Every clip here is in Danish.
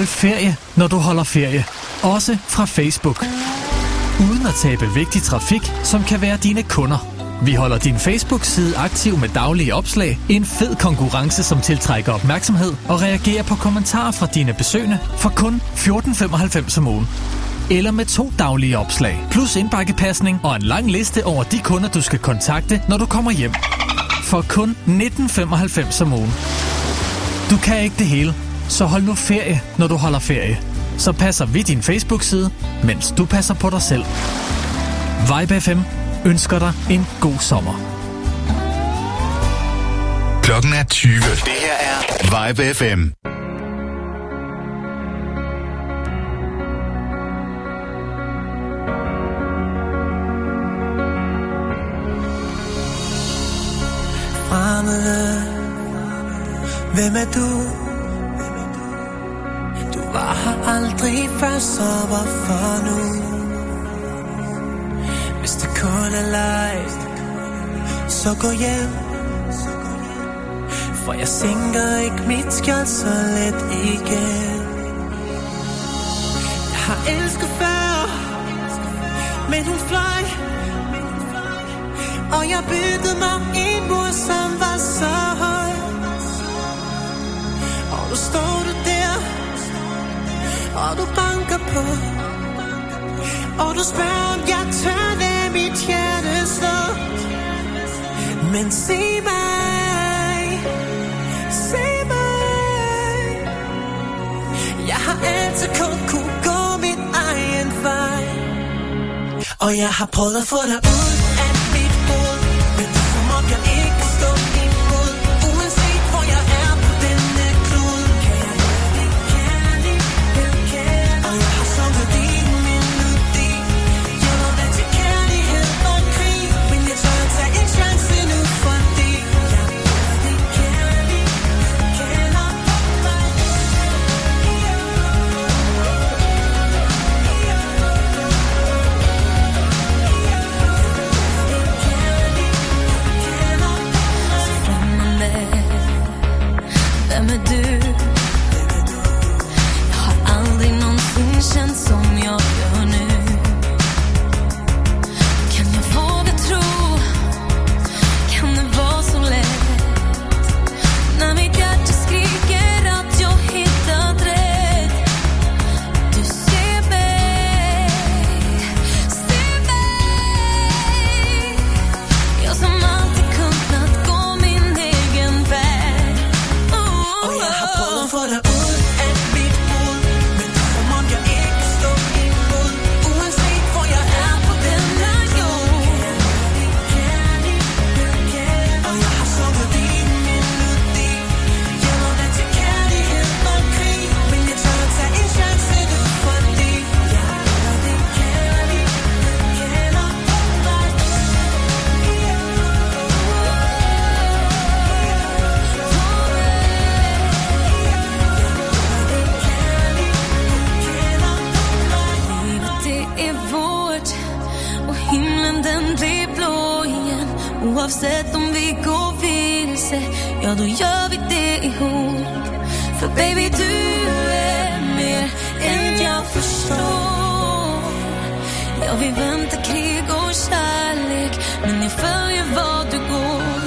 holde ferie, når du holder ferie. Også fra Facebook. Uden at tabe vigtig trafik, som kan være dine kunder. Vi holder din Facebook-side aktiv med daglige opslag, en fed konkurrence, som tiltrækker opmærksomhed og reagerer på kommentarer fra dine besøgende for kun 14,95 om ugen. Eller med to daglige opslag, plus indbakkepasning og en lang liste over de kunder, du skal kontakte, når du kommer hjem. For kun 19,95 om ugen. Du kan ikke det hele, så hold nu ferie, når du holder ferie. Så passer vi din Facebook-side, mens du passer på dig selv. Vibe FM ønsker dig en god sommer. Klokken er 20. Det her er Vibe FM. Fremmede, hvem er du? Var her aldrig før, så hvorfor nu? Hvis det kun er leg, så gå hjem. For jeg sænker ikke mit skjold så let igen. Jeg har elsket før, men hun fløj. Og jeg byttede mig en mur, som var så høj. Og nu står du der, og du banker på. Og du spørger, om jeg tør lade mit hjerte slå. Men se mig, se mig. Jeg har altid kun kunne gå min egen vej. Og jeg har prøvet at få dig ud och himlen den blir blå igen. Oavsett om vi går vilse, ja då gör vi det ihop För baby du är mer än jag förstår Ja vi väntar krig och kärlek men jag följer vad du går.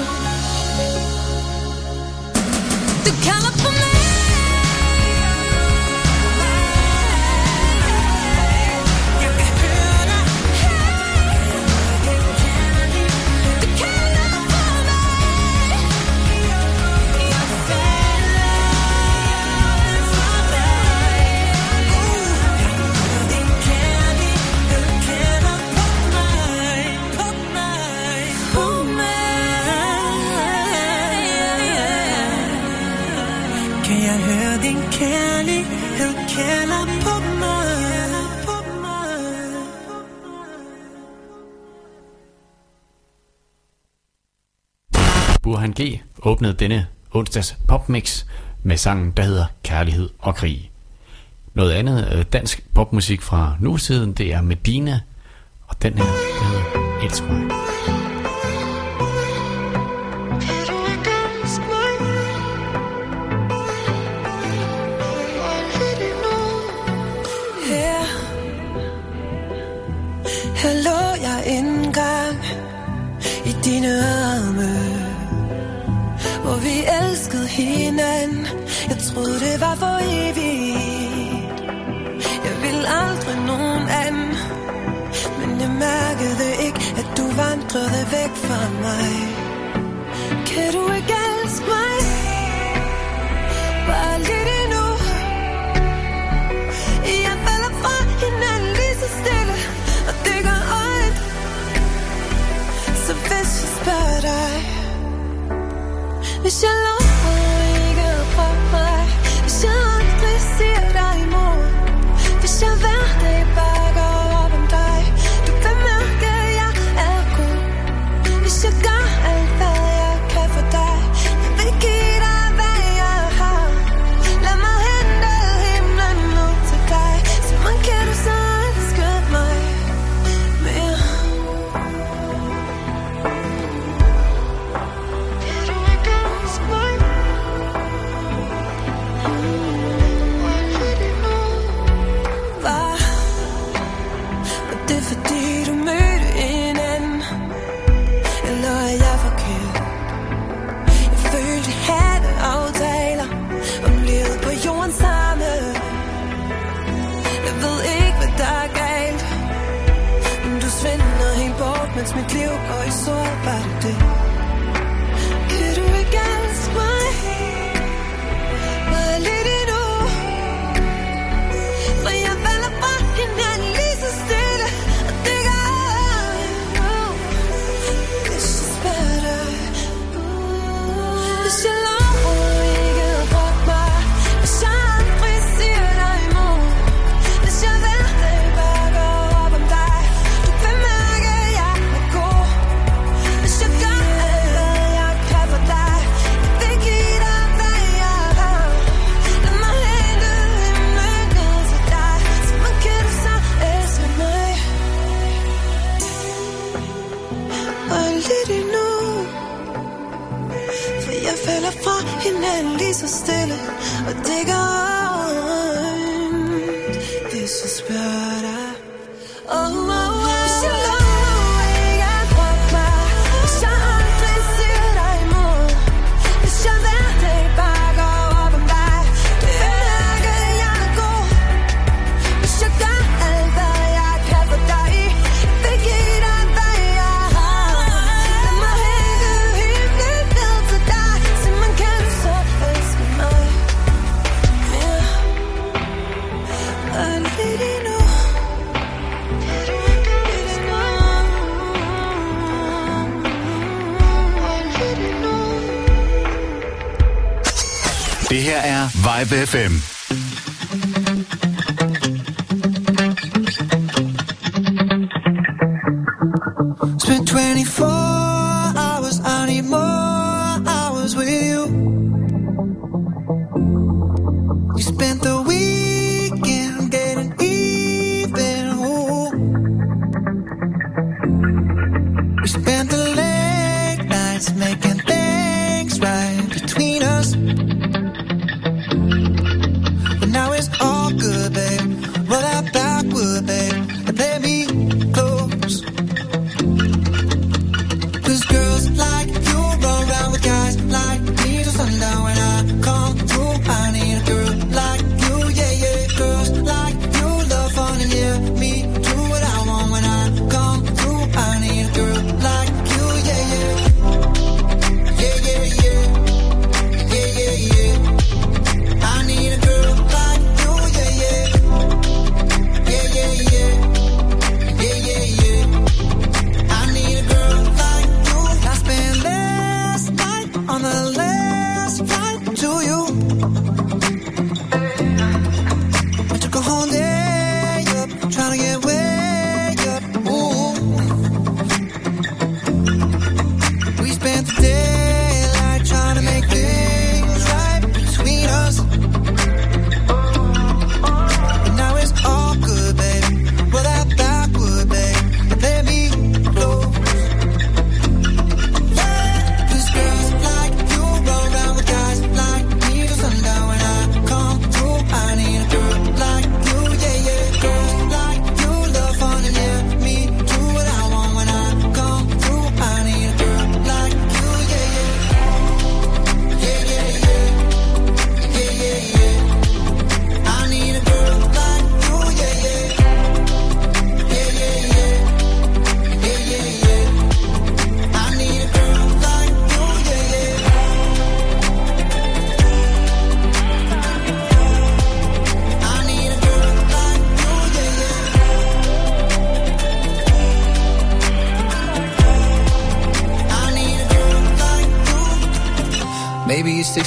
Burhan G. åbnede denne onsdags popmix med sangen, der hedder Kærlighed og Krig. Noget andet øh, dansk popmusik fra nutiden, det er Medina, og den her, der hedder elsk mig? dine arme Hvor vi elskede hinanden. Jeg troede det var for evigt. Jeg ville aldrig nogen anden Men jeg mærkede ikke at du vandrede væk fra mig. Kan du ikke elske mig? Bare lidt We shall so bad. dagen lige så stille og dækker rundt Hvis jeg spørger Live FM. Spent 24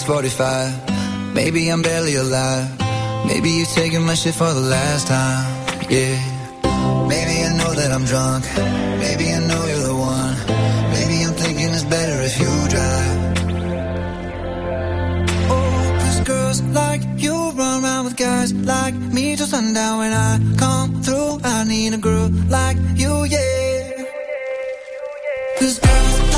45 Maybe I'm barely alive. Maybe you're taking my shit for the last time. Yeah. Maybe I know that I'm drunk. Maybe I know you're the one. Maybe I'm thinking it's better if you drive. Oh, cause girls like you run around with guys like me till sundown When I come through, I need a girl like you, yeah. Cause girls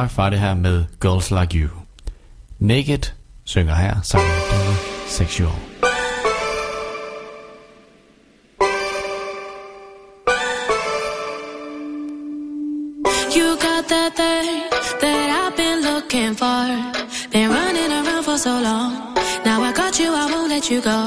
Mark fra det her med Girls Like You. Naked synger her sammen med Sexual. You got that thing that I've been looking for. Been running around for so long. Now I got you, I won't let you go.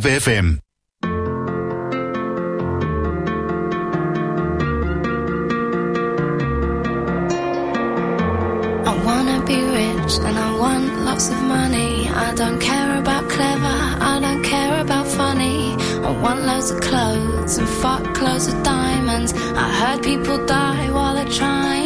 5FM. I wanna be rich and I want lots of money. I don't care about clever, I don't care about funny. I want loads of clothes and fuck loads of diamonds. I heard people die while they're trying.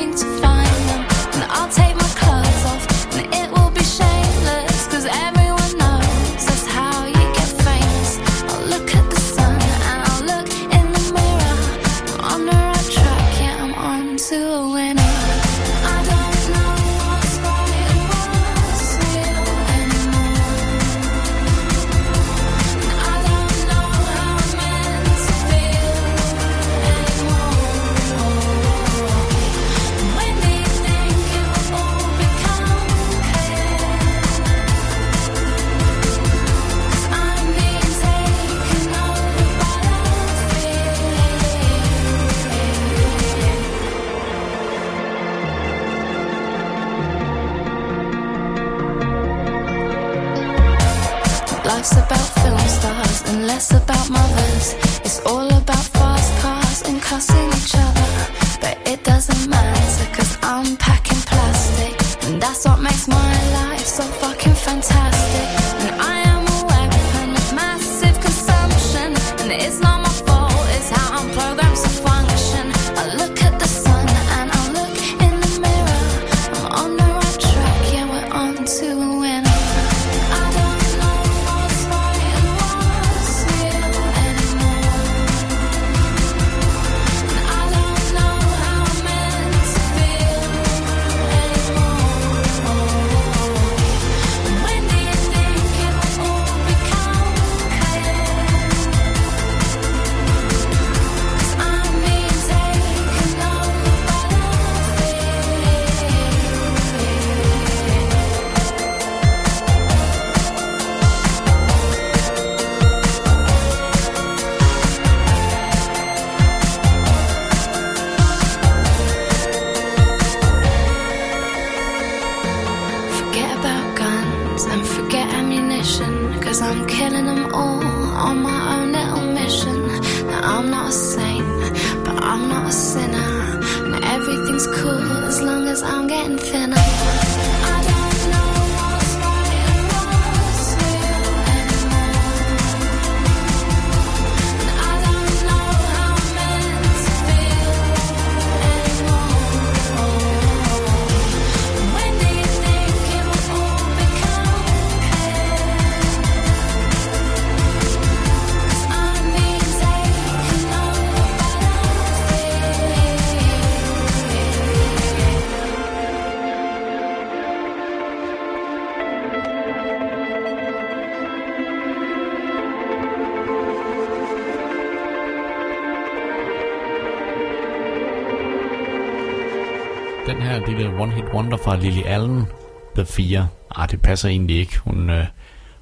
Wonder fra Lily Allen, The 4. Ah, det passer egentlig ikke. Hun, øh,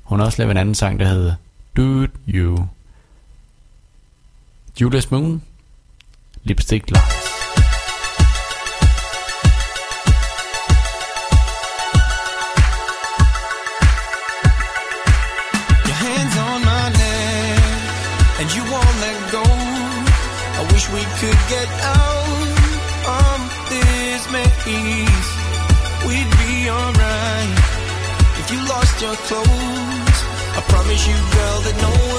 hun har også lavet en anden sang, der hedder Dude You. Judas Moon, Lipstick Lights. close. I promise you, girl, that no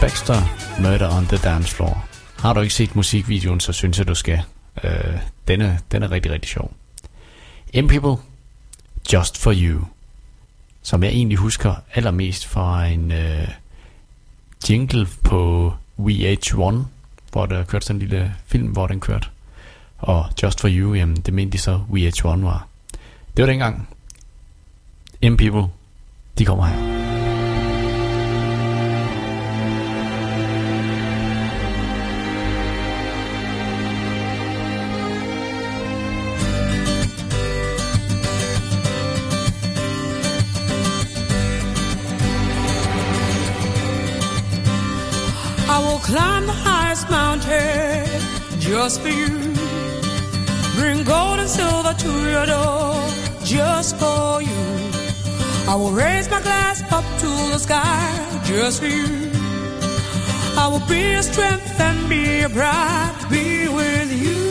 Baxter, Murder on the Dance Floor. Har du ikke set musikvideoen, så synes jeg, du skal. Øh, den, er, den er rigtig, rigtig sjov. M-People, Just For You, som jeg egentlig husker allermest fra en øh, jingle på VH1, hvor der kørte sådan en lille film, hvor den kørte. Og Just For You, jamen, det mente de så VH1 var. Det var dengang. M-People, de kommer her. just for you. Bring gold and silver to your door just for you. I will raise my glass up to the sky just for you. I will be your strength and be your pride, be with you.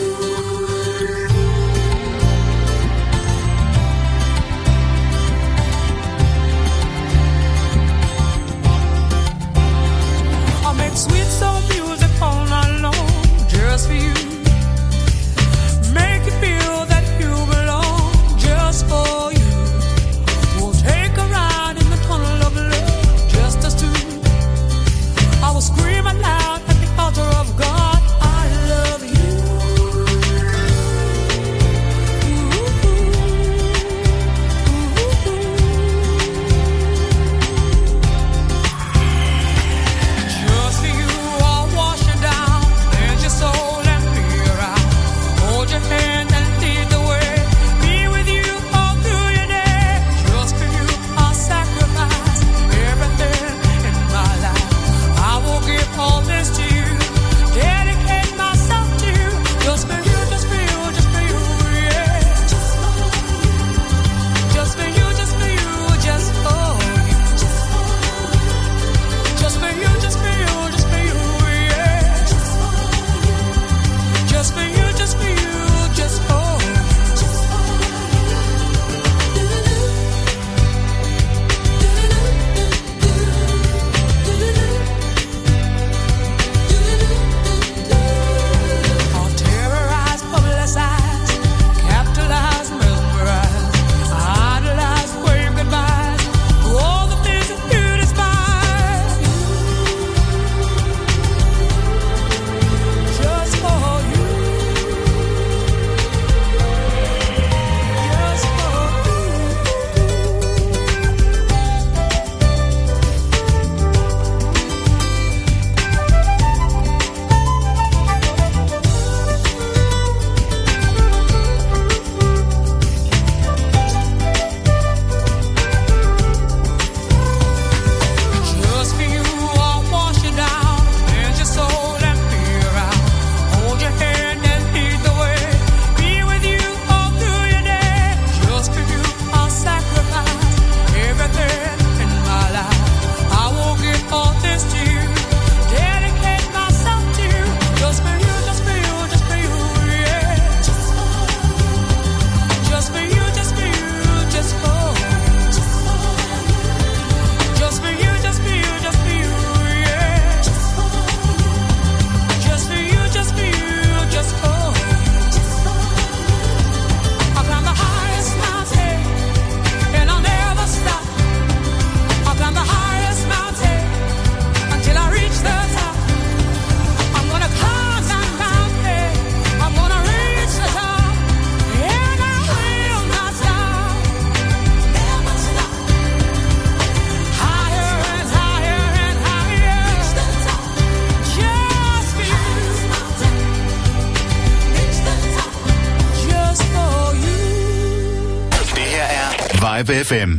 FM.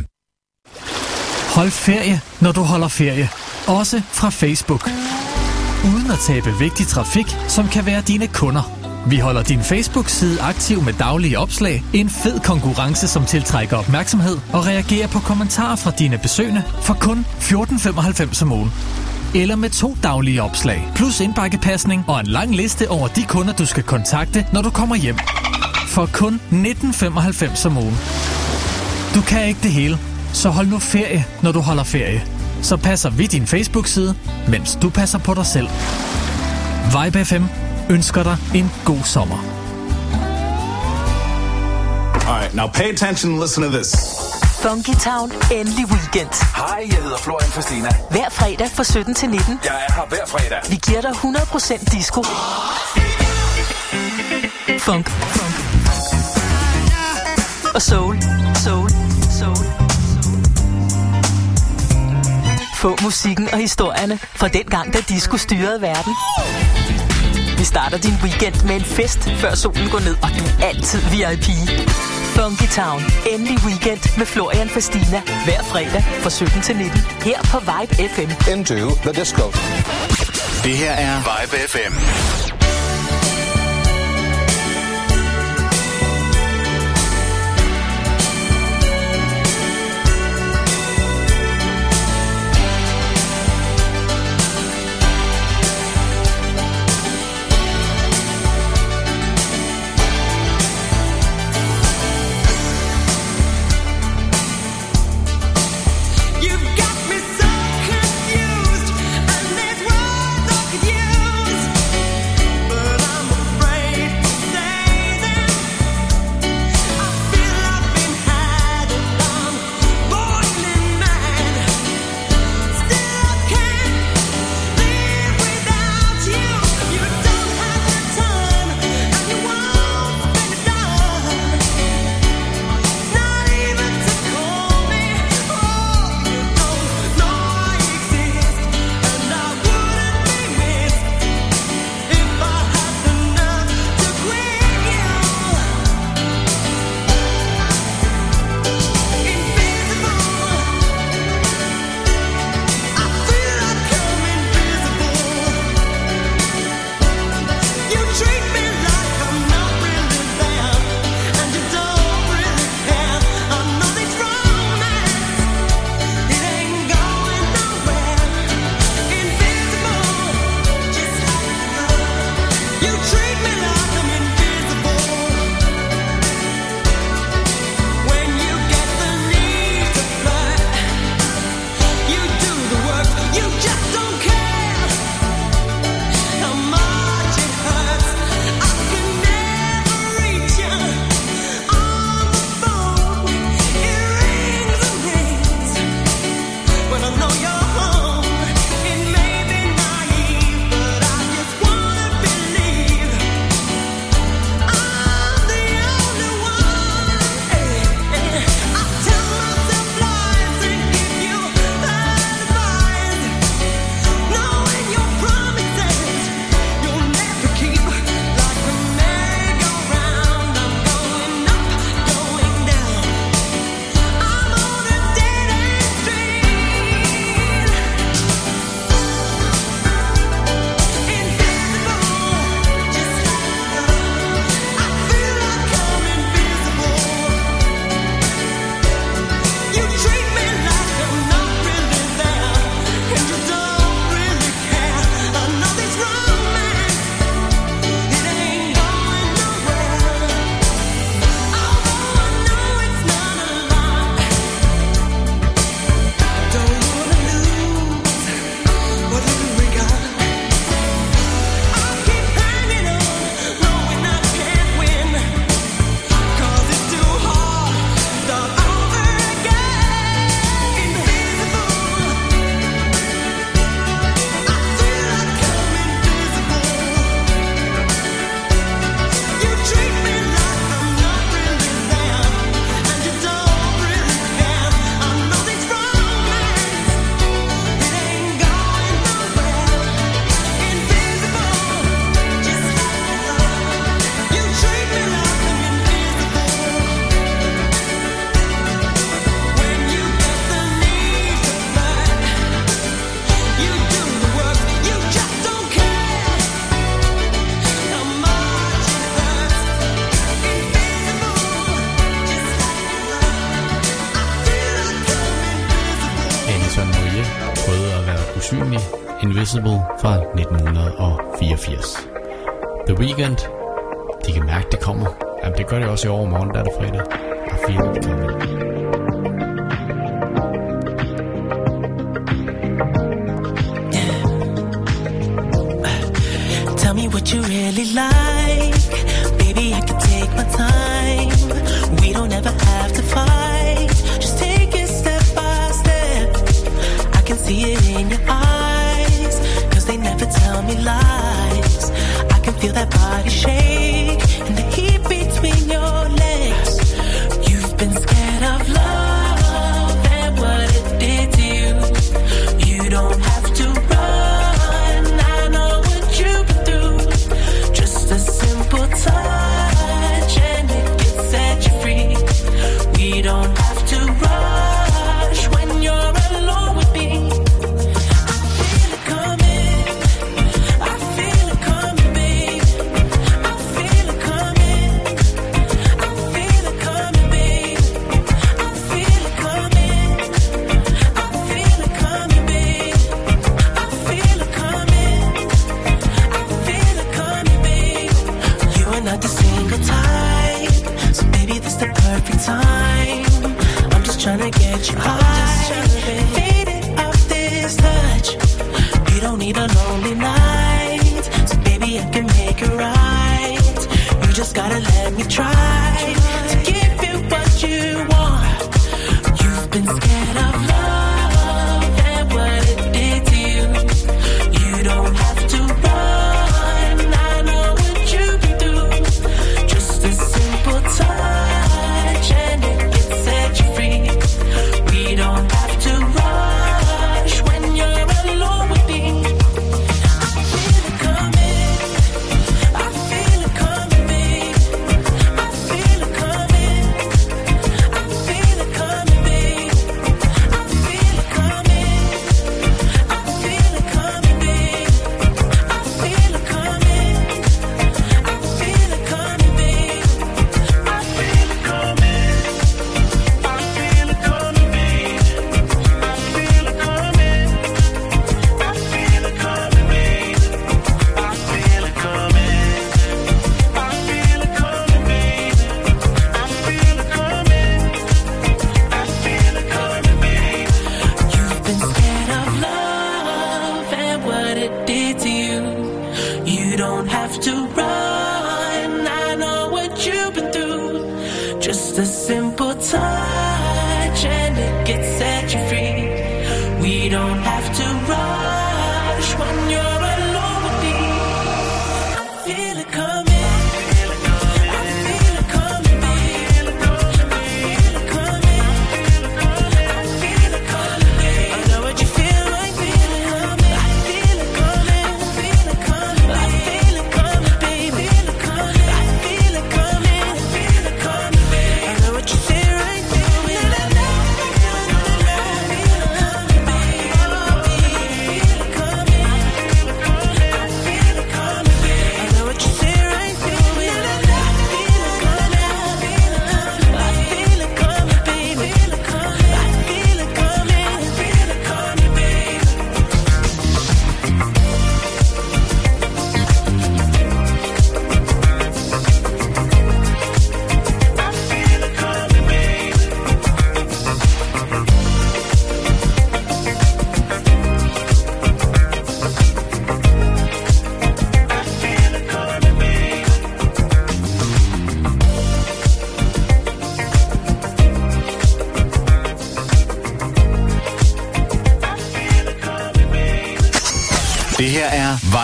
Hold ferie, når du holder ferie. Også fra Facebook. Uden at tabe vigtig trafik, som kan være dine kunder. Vi holder din Facebook-side aktiv med daglige opslag, en fed konkurrence, som tiltrækker opmærksomhed og reagerer på kommentarer fra dine besøgende for kun 14,95 om ugen. Eller med to daglige opslag, plus indbakkepasning og en lang liste over de kunder, du skal kontakte, når du kommer hjem. For kun 19,95 om ugen. Du kan ikke det hele, så hold nu ferie, når du holder ferie. Så passer vi din Facebook-side, mens du passer på dig selv. Vibe FM ønsker dig en god sommer. All right, now pay attention and listen to this. Funky Town, endelig weekend. Hej, jeg hedder Florian Fastina. Hver fredag fra 17 til 19. Jeg er her hver fredag. Vi giver dig 100% disco. Funk. Funk. Og soul. Soul. Soul. Få musikken og historierne fra den gang, da disco styrede verden. Vi starter din weekend med en fest, før solen går ned, og du er altid VIP. Funky Town. Endelig weekend med Florian Fastina. Hver fredag fra 17 til 19. Her på Vibe FM. Into the disco. Det her er Vibe FM.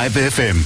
Live FM.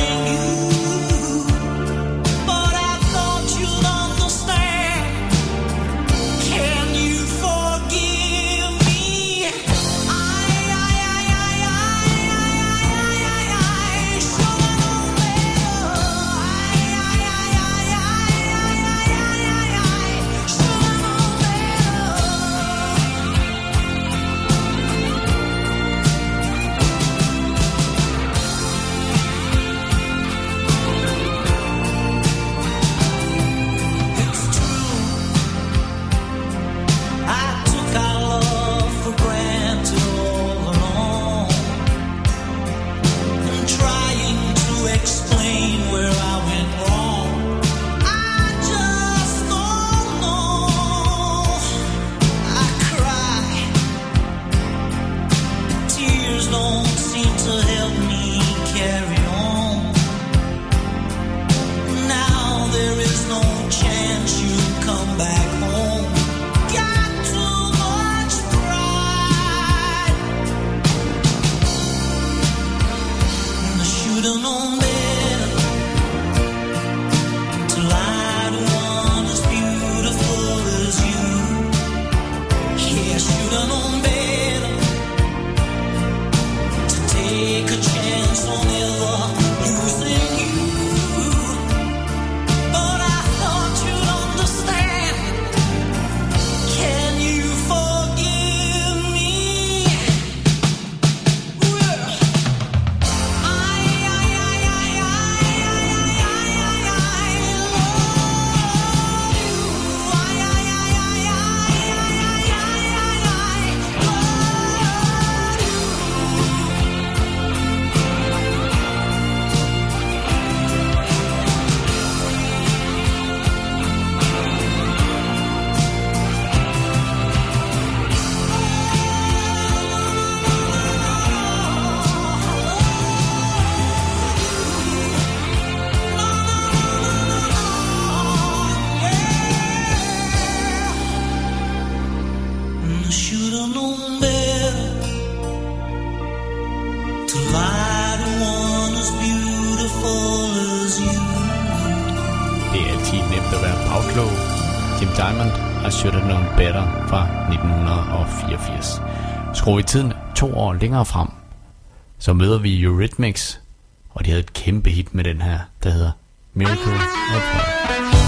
Skruer vi tiden to år længere frem, så møder vi Eurythmics, og de havde et kæmpe hit med den her, der hedder Miracle Upward.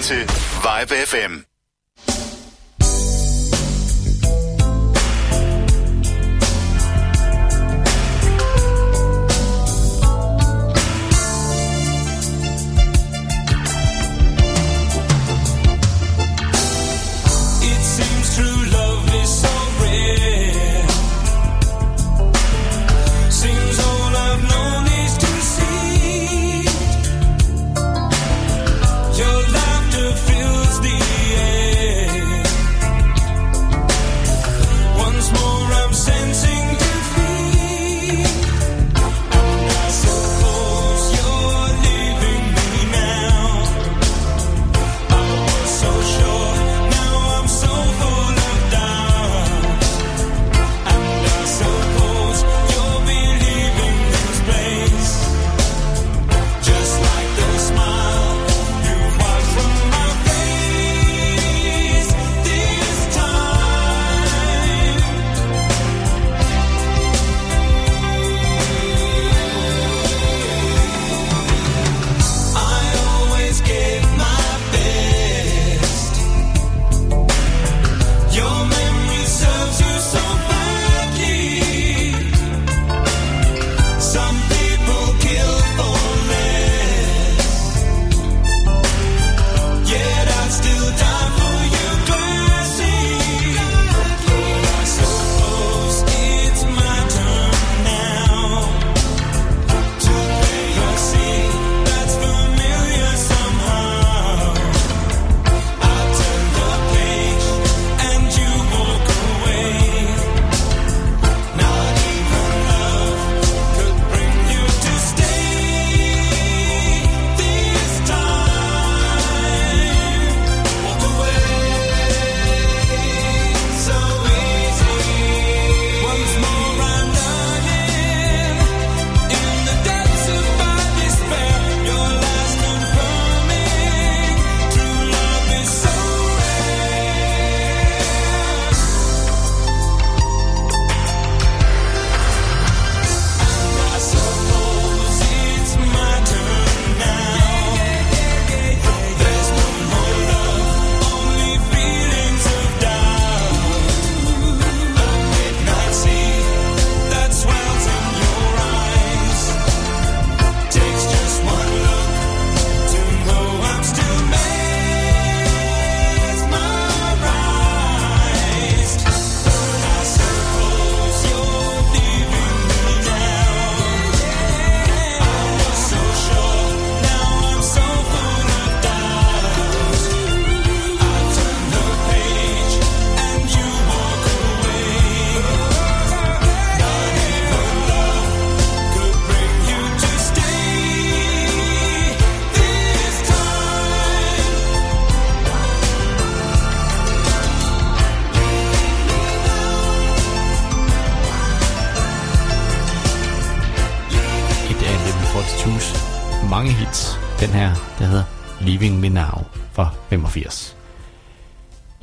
Lytter til Vibe FM.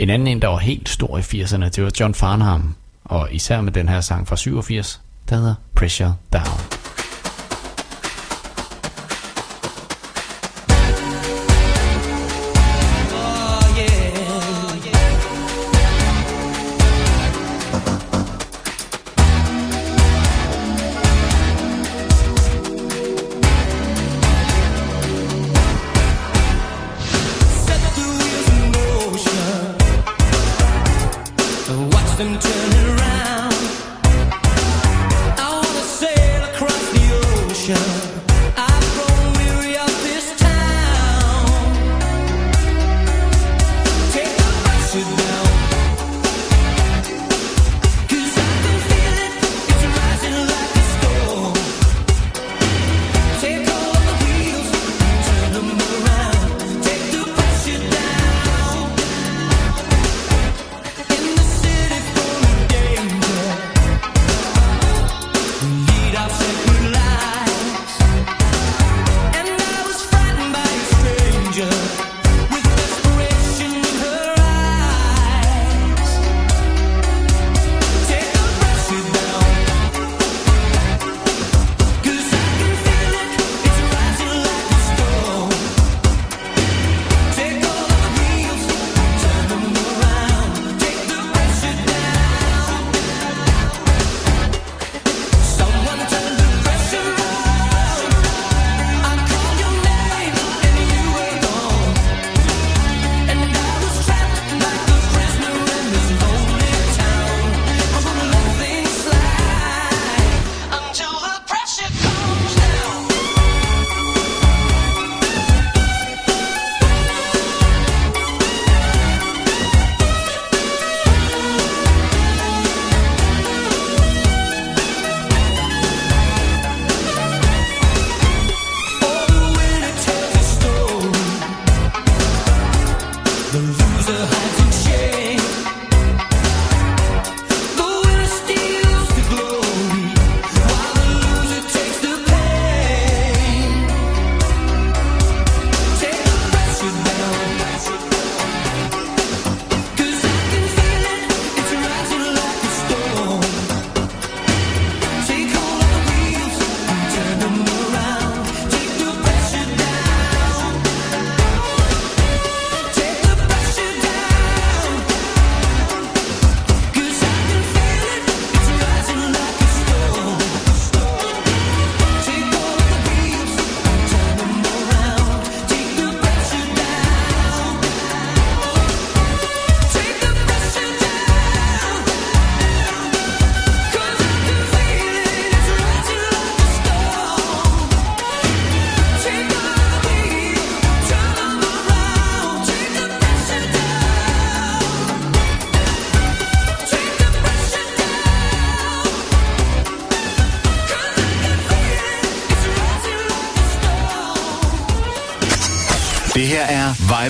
En anden en, der var helt stor i 80'erne, det var John Farnham. Og især med den her sang fra 87, der hedder Pressure Down.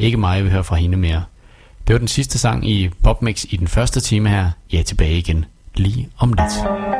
Ikke mig, jeg vil høre fra hende mere. Det var den sidste sang i Popmix i den første time her. Jeg er tilbage igen lige om lidt.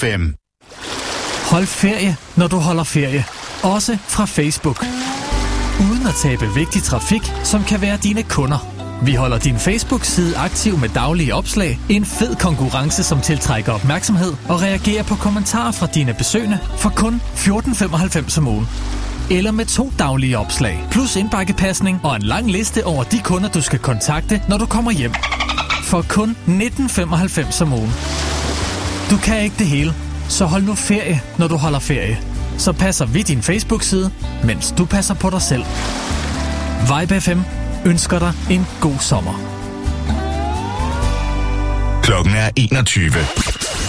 FM. Hold ferie, når du holder ferie. Også fra Facebook. Uden at tabe vigtig trafik, som kan være dine kunder. Vi holder din Facebook-side aktiv med daglige opslag, en fed konkurrence, som tiltrækker opmærksomhed og reagerer på kommentarer fra dine besøgende for kun 14,95 om ugen. Eller med to daglige opslag, plus indbakkepasning og en lang liste over de kunder, du skal kontakte, når du kommer hjem. For kun 19,95 om ugen. Du kan ikke det hele, så hold nu ferie, når du holder ferie. Så passer vi din Facebook-side, mens du passer på dig selv. Vibe FM ønsker dig en god sommer. Klokken er 21.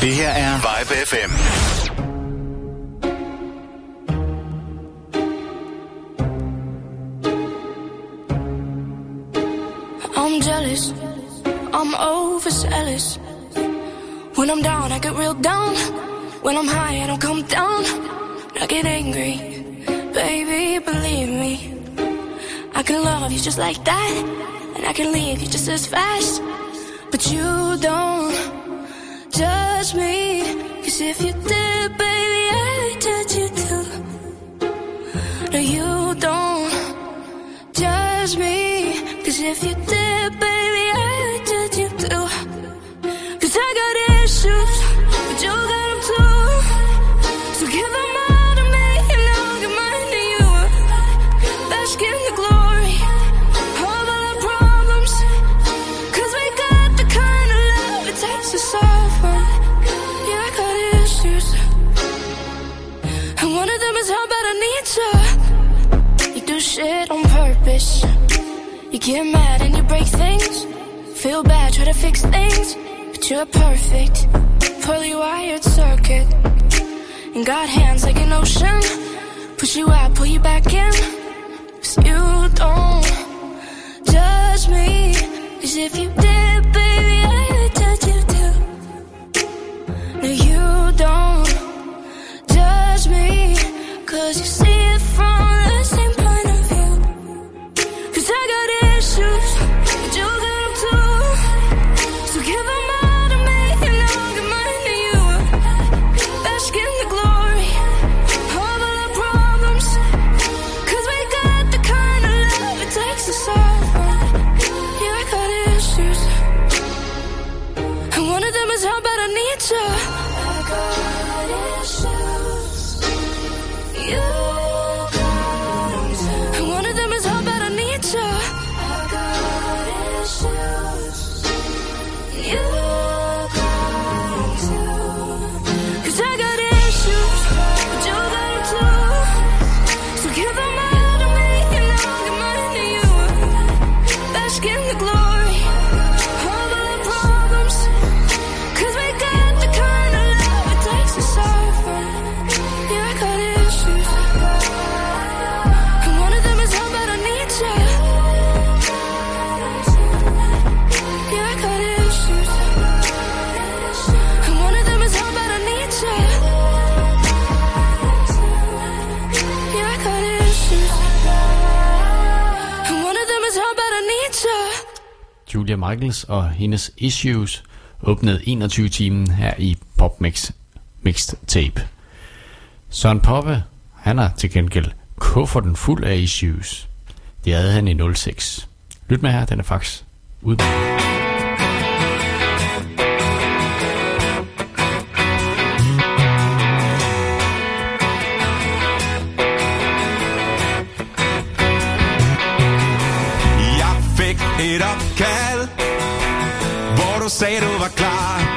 Det her er Vibe FM. I'm jealous. I'm overzealous. When I'm down, I get real down. When I'm high, I don't come down. I get angry. Baby, believe me. I can love you just like that. And I can leave you just as fast. But you don't judge me. Cause if you did, baby, I'd judge you too. No, you don't judge me. Cause if you did, baby, get mad and you break things. Feel bad, try to fix things. But you're perfect. Poorly wired circuit. And got hands like an ocean. Push you out, pull you back in. Cause you don't judge me. Cause if you did, baby, I would judge you too. No, you don't judge me. Cause you see it from And one of them is how bad I need you. Julia Michaels og hendes Issues åbnede 21-timen her i Popmix Mixed Tape. Søren Poppe, han har til gengæld kufferten fuld af issues. Det havde han i 06. Lyt med her, den er faktisk udmærket. Hvor du sagde,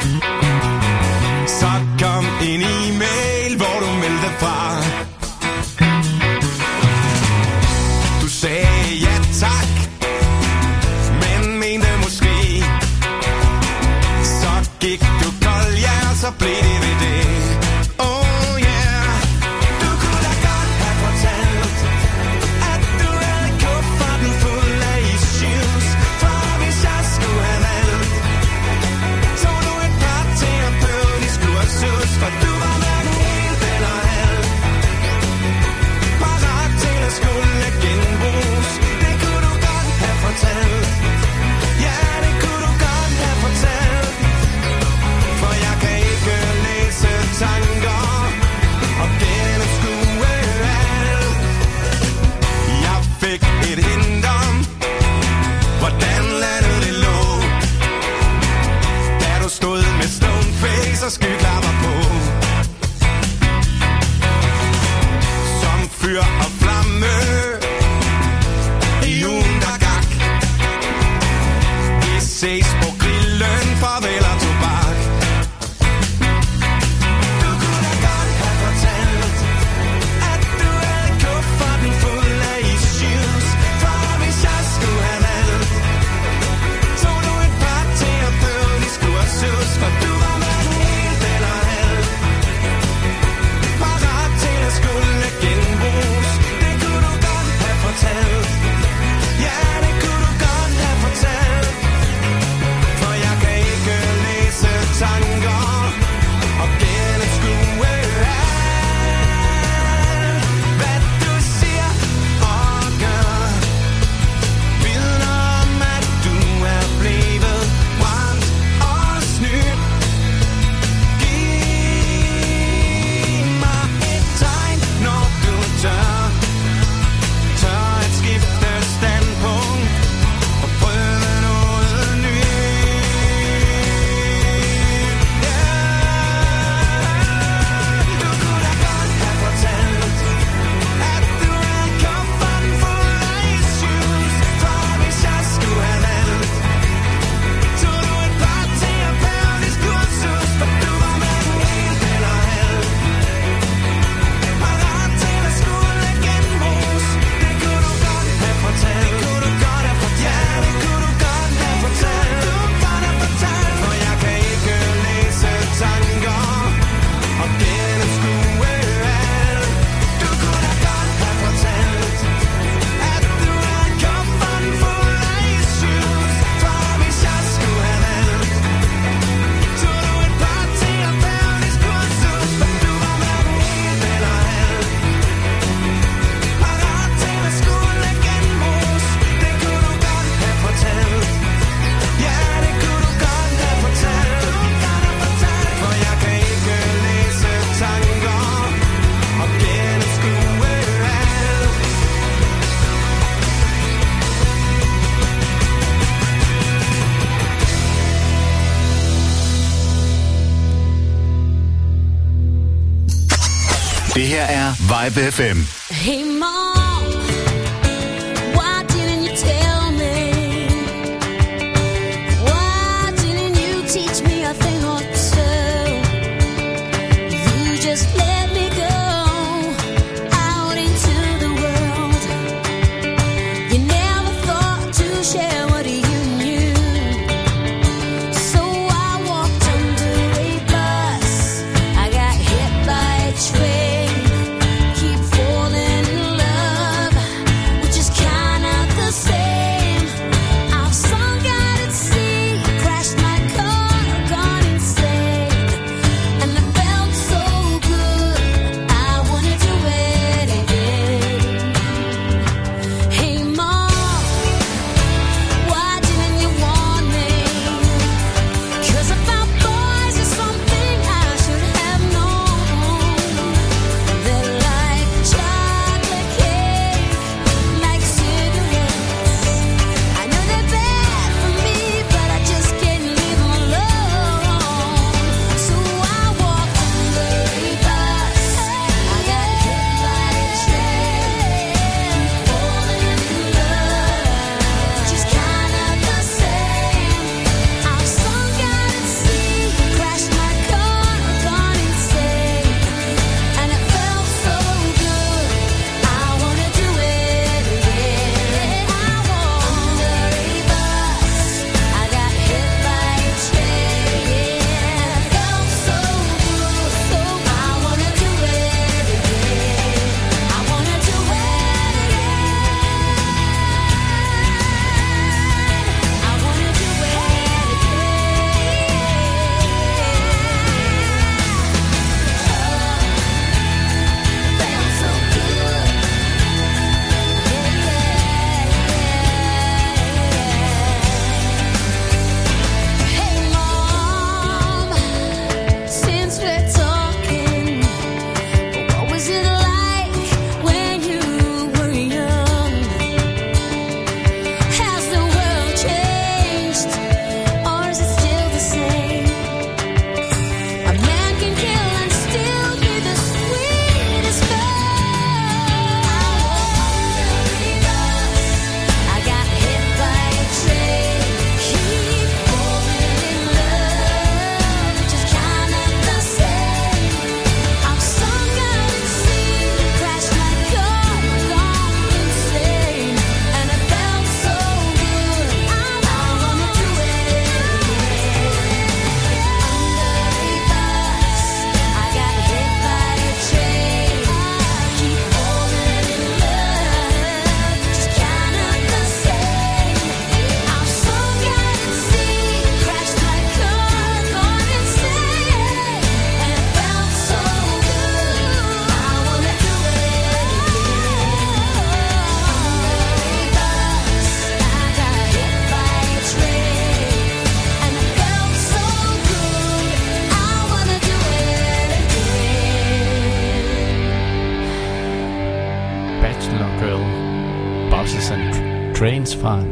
Vibe FM.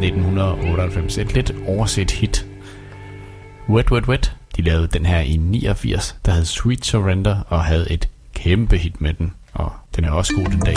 1998. Et lidt overset hit. Wet Wet Wet, de lavede den her i 89, der hed Sweet Surrender og havde et kæmpe hit med den. Og den er også god den dag.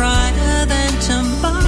Brighter than tomorrow.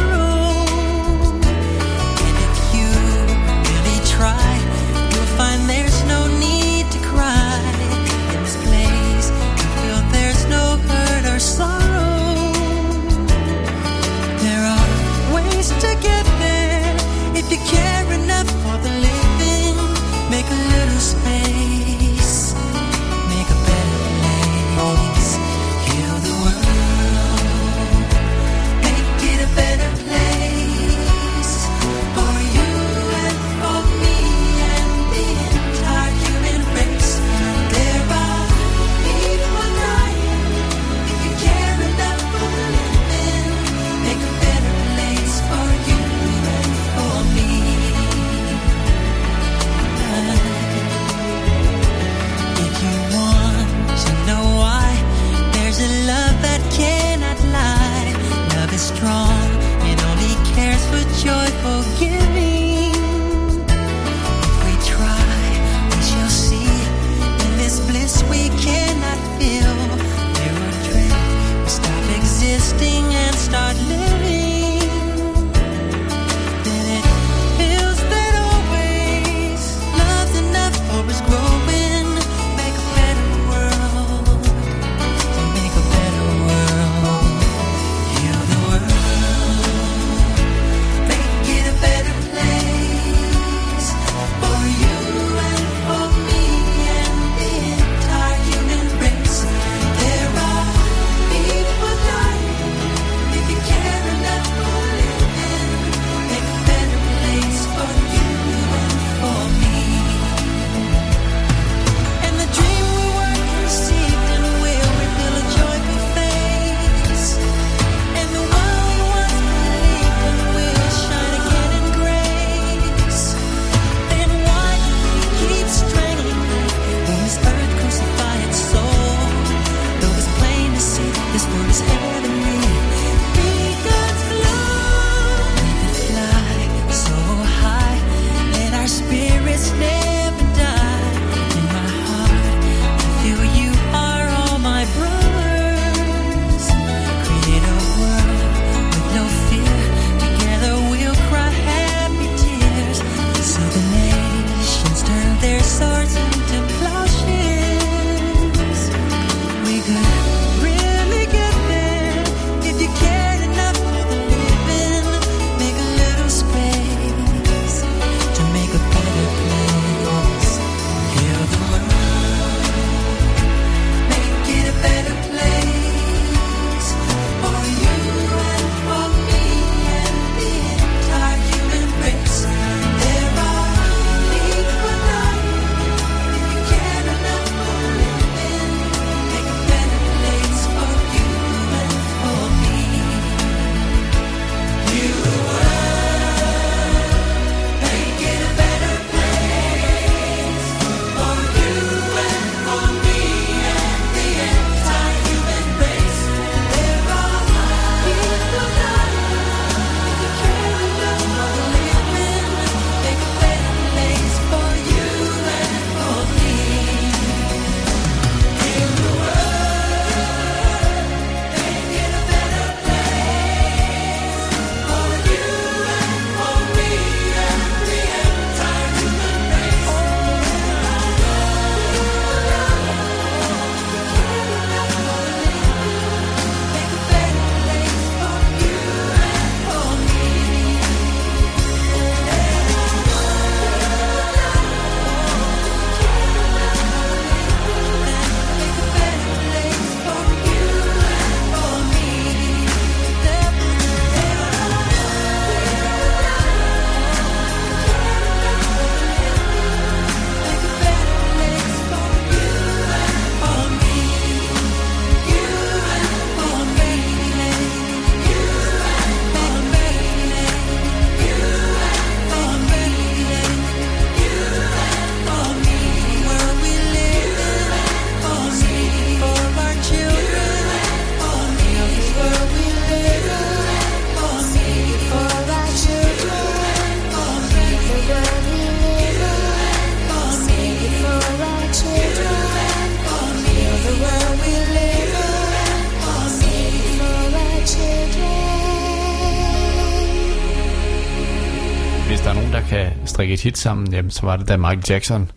et hit sammen, jamen, så var det da Michael Jackson.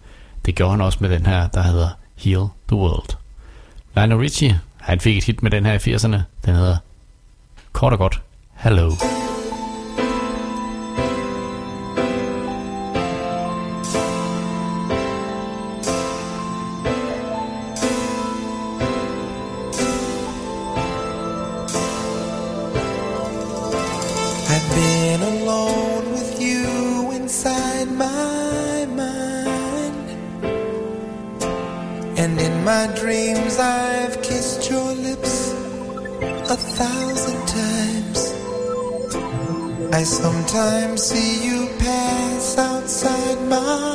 Det gjorde han også med den her, der hedder Heal the World. Lionel Richie, han fik et hit med den her i 80'erne. Den hedder kort og godt Hello. Hello. thousand times. I sometimes see you pass outside my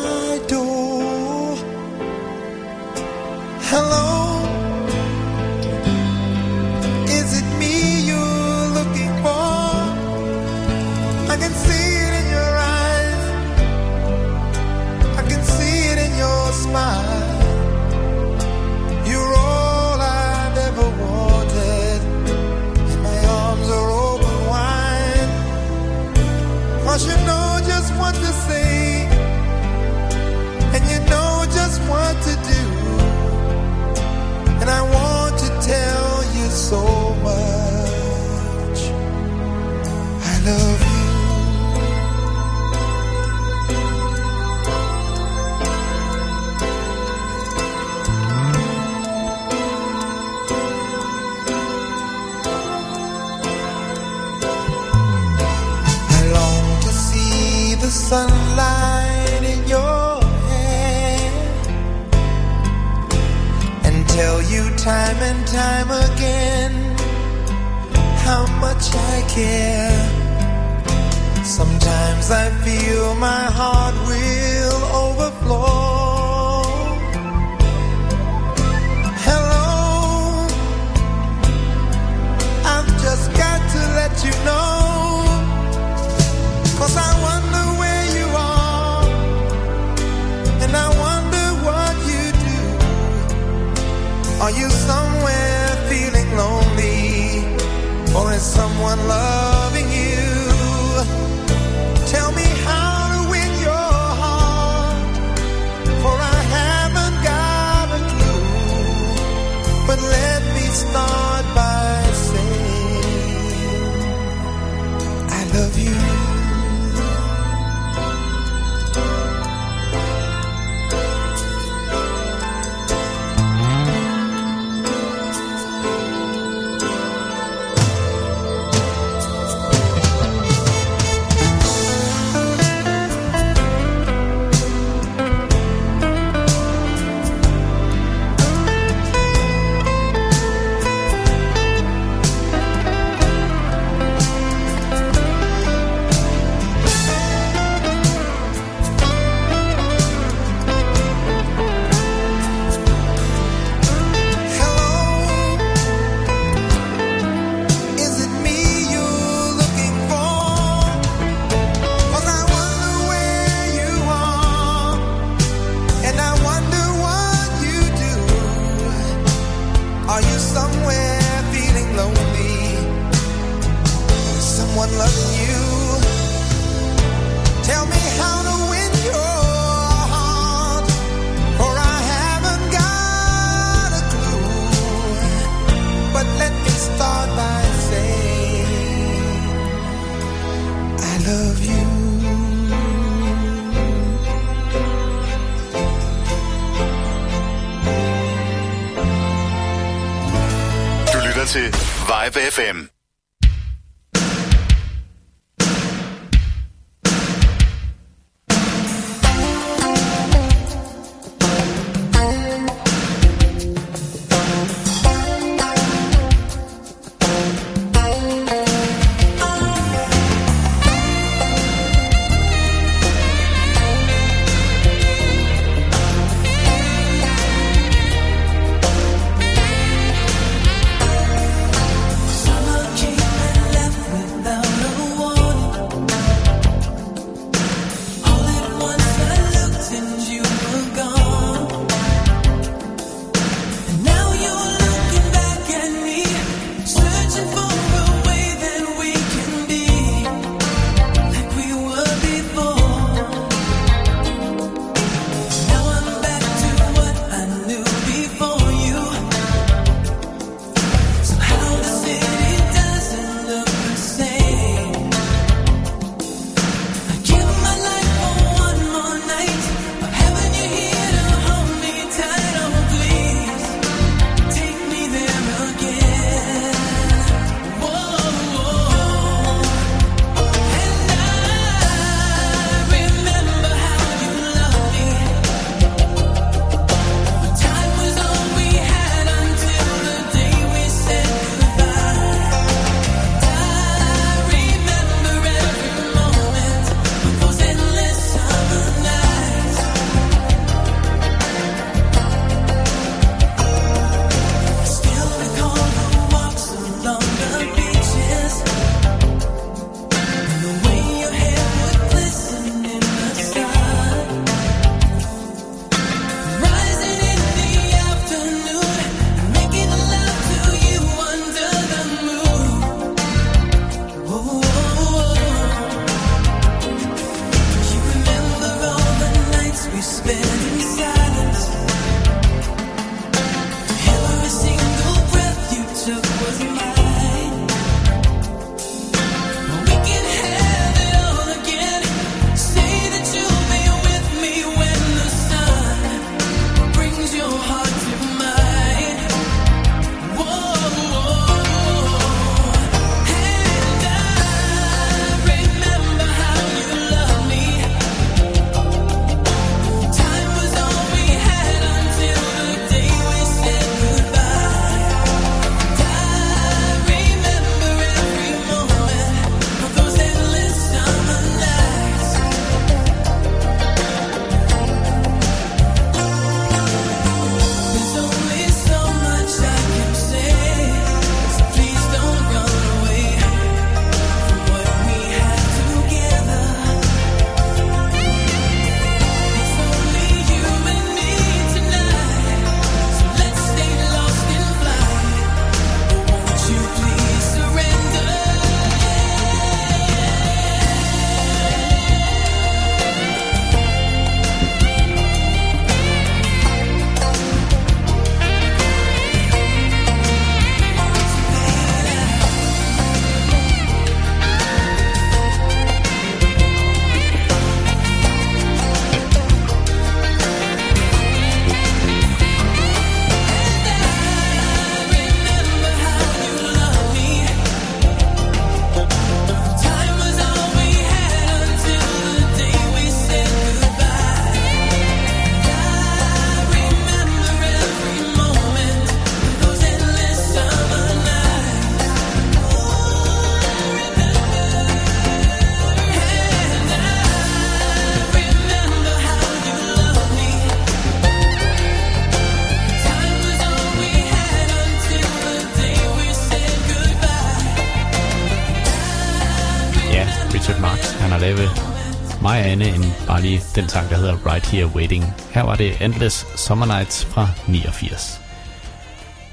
den sang, der hedder Right Here Waiting. Her var det Endless Summer Nights fra 89.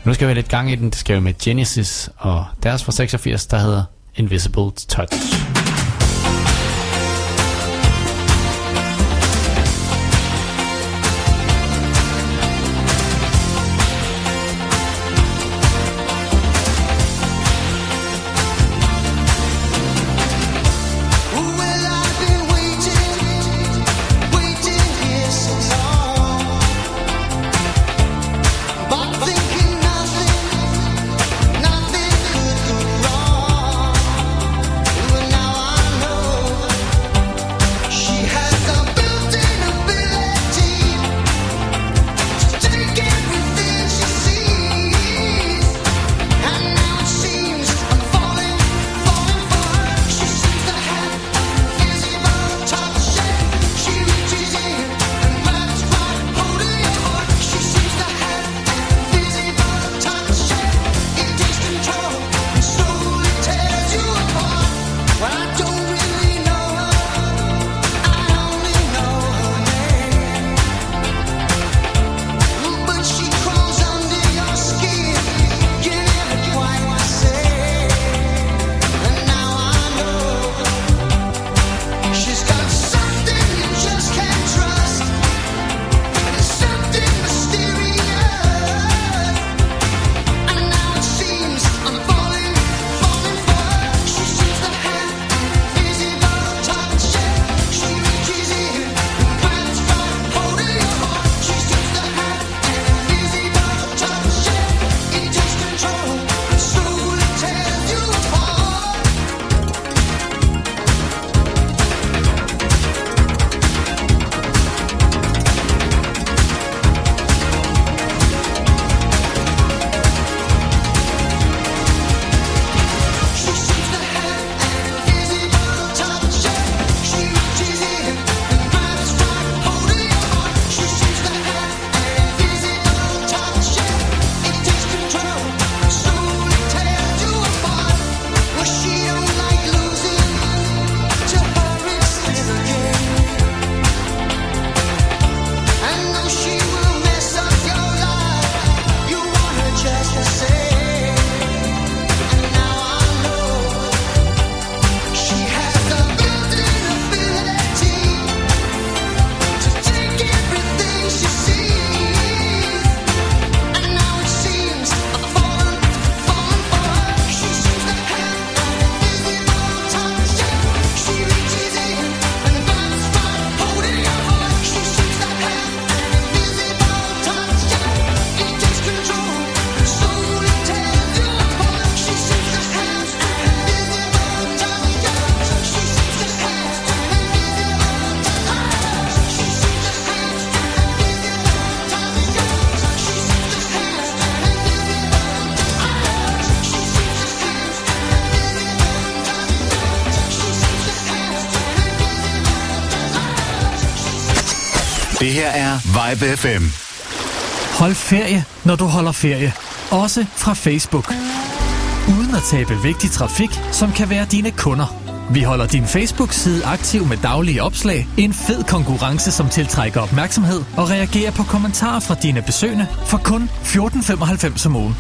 Nu skal vi have lidt gang i den. Det skal vi med Genesis, og deres fra 86, der hedder Invisible Touch. Live FM. Hold ferie, når du holder ferie. Også fra Facebook. Uden at tabe vigtig trafik, som kan være dine kunder. Vi holder din Facebook-side aktiv med daglige opslag, en fed konkurrence, som tiltrækker opmærksomhed og reagerer på kommentarer fra dine besøgende for kun 14,95 om ugen.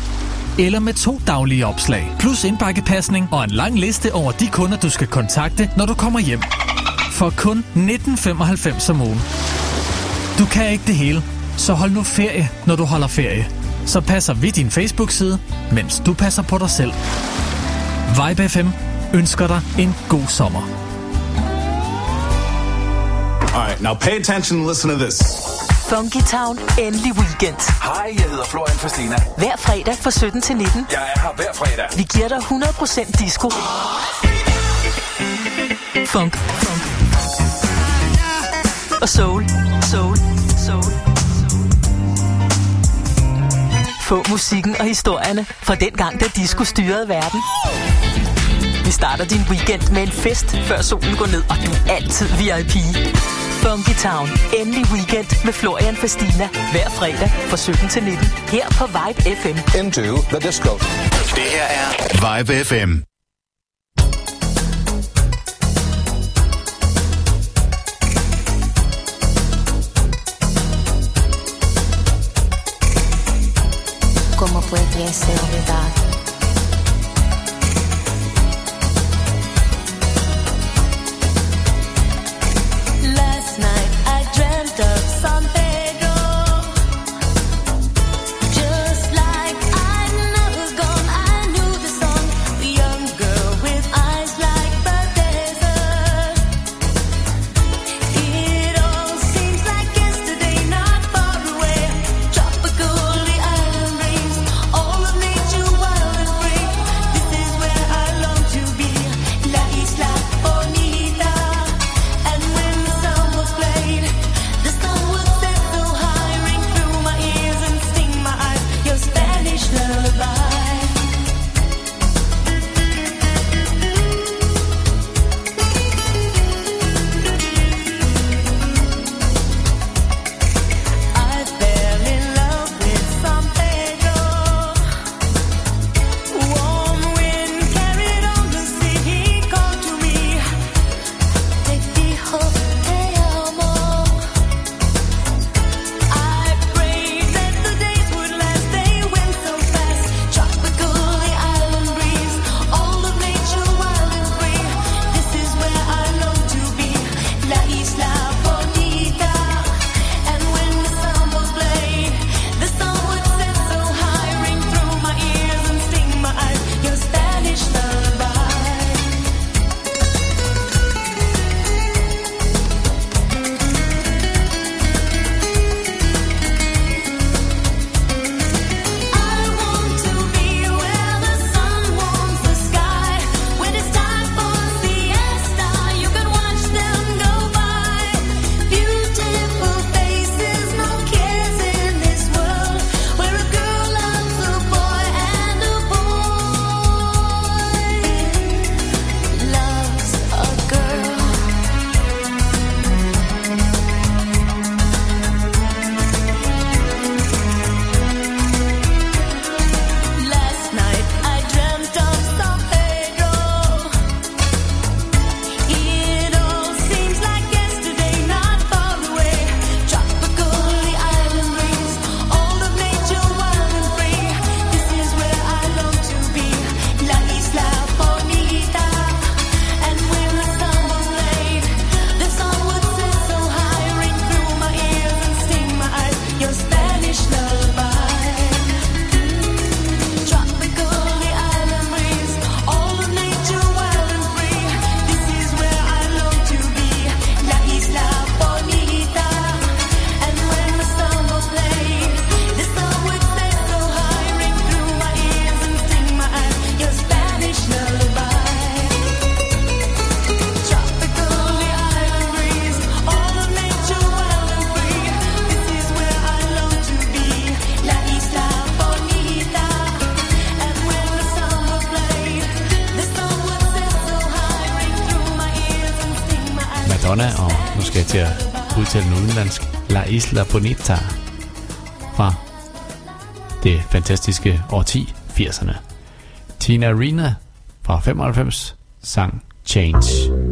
Eller med to daglige opslag, plus indbakkepasning og en lang liste over de kunder, du skal kontakte, når du kommer hjem. For kun 19,95 om ugen. Du kan ikke det hele, så hold nu ferie, når du holder ferie. Så passer vi din Facebook-side, mens du passer på dig selv. Vibe FM ønsker dig en god sommer. All right, now pay attention and listen to this. Funky Town, endelig weekend. Hej, jeg hedder Florian Fastina. Hver fredag fra 17 til 19. Jeg er her hver fredag. Vi giver dig 100% disco. Funk. Funk. Og soul. Soul. Soul. Få musikken og historierne fra den gang, da disco styrede verden. Vi starter din weekend med en fest, før solen går ned, og du er altid VIP. Funky Town. Endelig weekend med Florian Fastina. Hver fredag fra 17 til 19. Her på Vibe FM. Into the disco. Det her er Vibe FM. yes, sir. Isla Bonita fra det fantastiske år 10, 80'erne. Tina Arena fra 95 sang Change.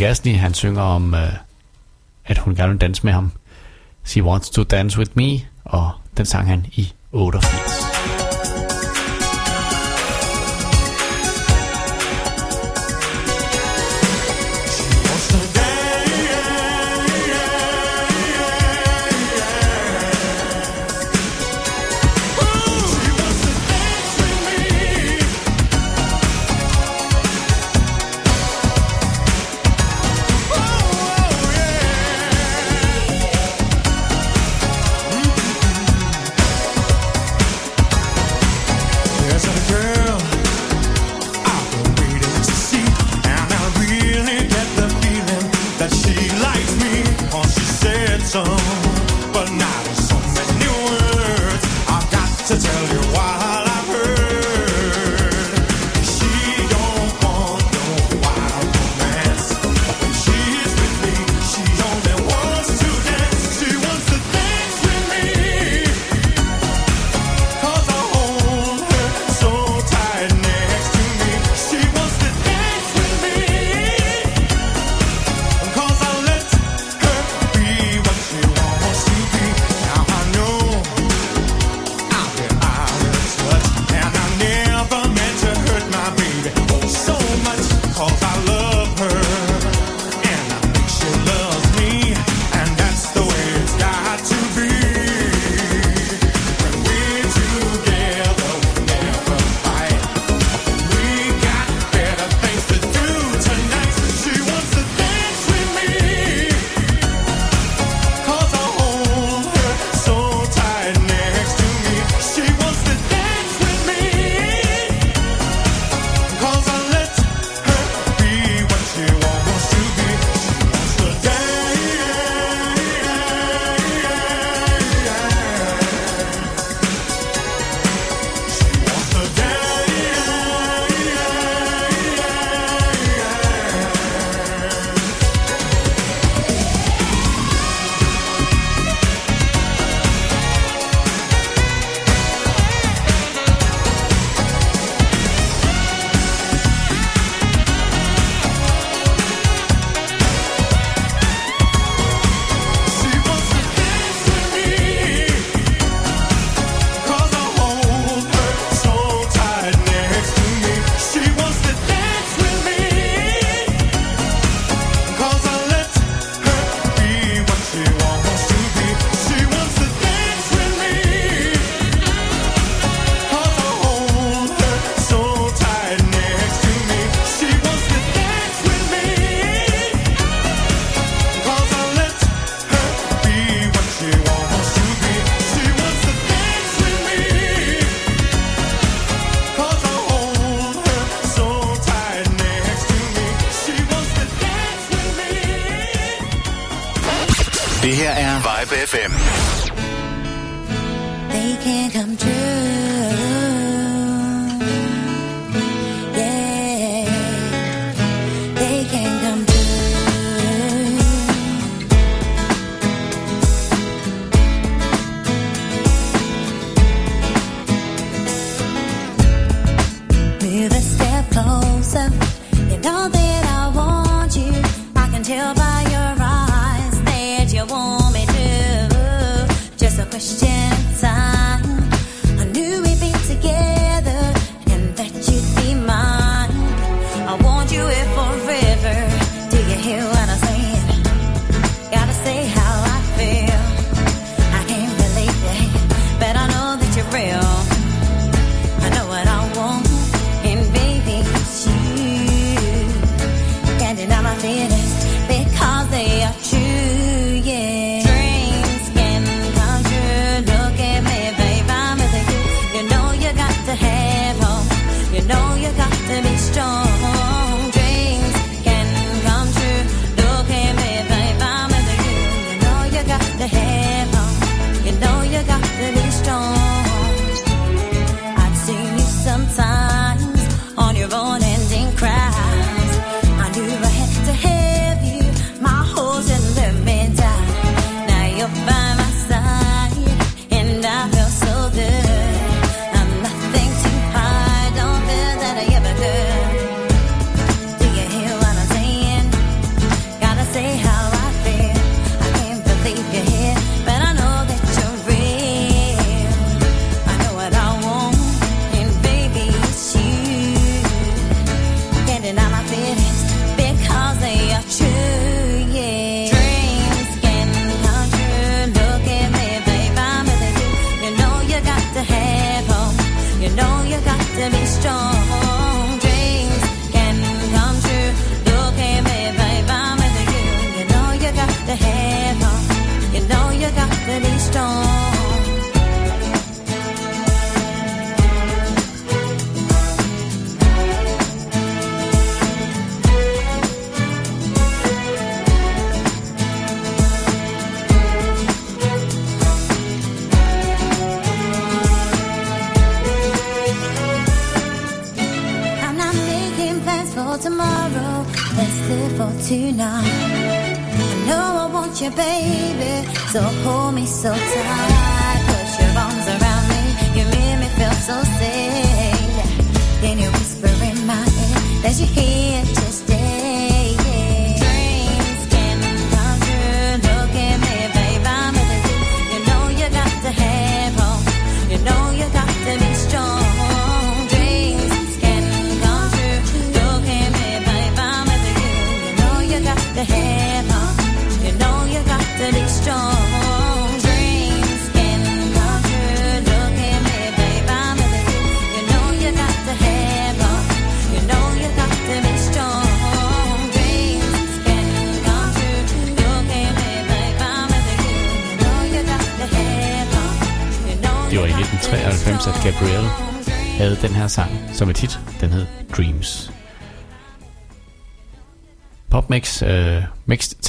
Rick han synger om, øh, at hun gerne vil danse med ham. She wants to dance with me, og den sang han i song.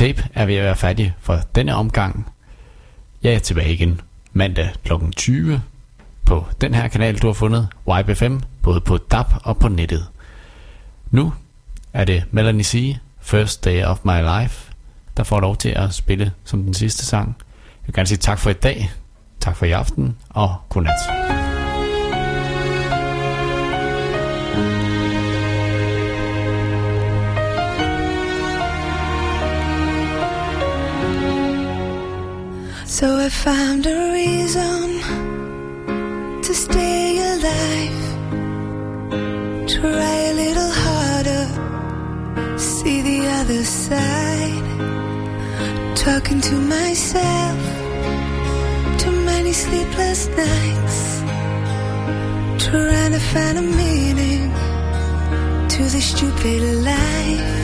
tape er ved at være færdig for denne omgang. Jeg er tilbage igen mandag kl. 20 på den her kanal, du har fundet, YBFM, både på DAB og på nettet. Nu er det Melanie C., First Day of My Life, der får lov til at spille som den sidste sang. Jeg vil gerne sige tak for i dag, tak for i aften og godnat. thank you So I found a reason to stay alive. Try a little harder, see the other side. Talking to myself, too many sleepless nights. Trying to find a meaning to this stupid life.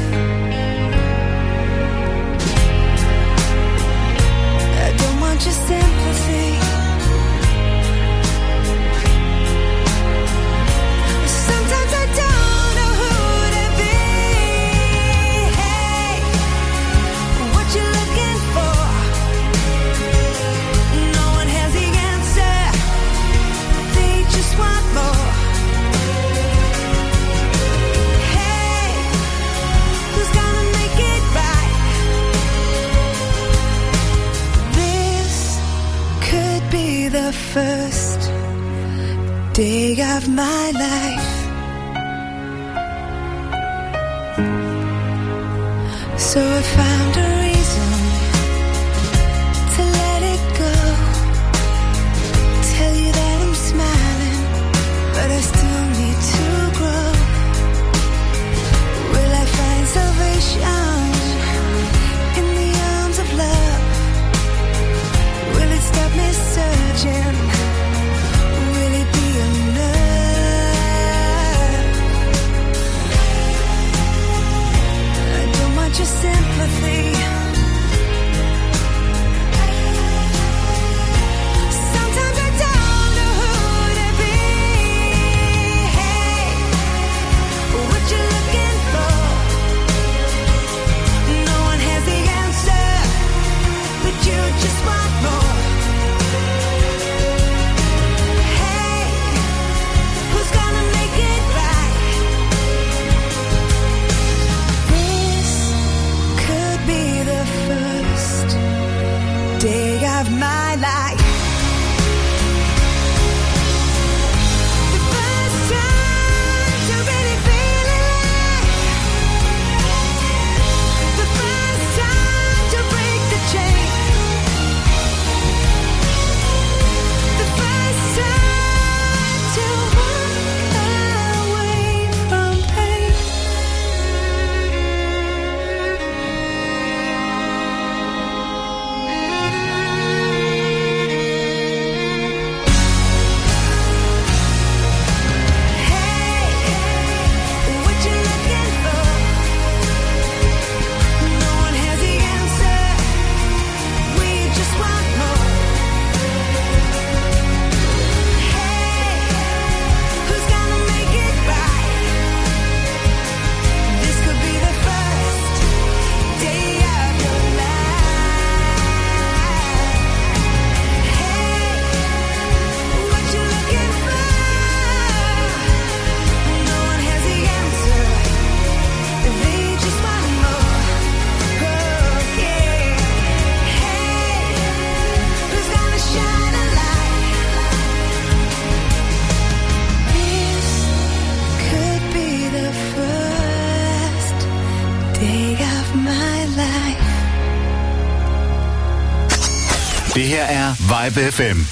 Vibe FM.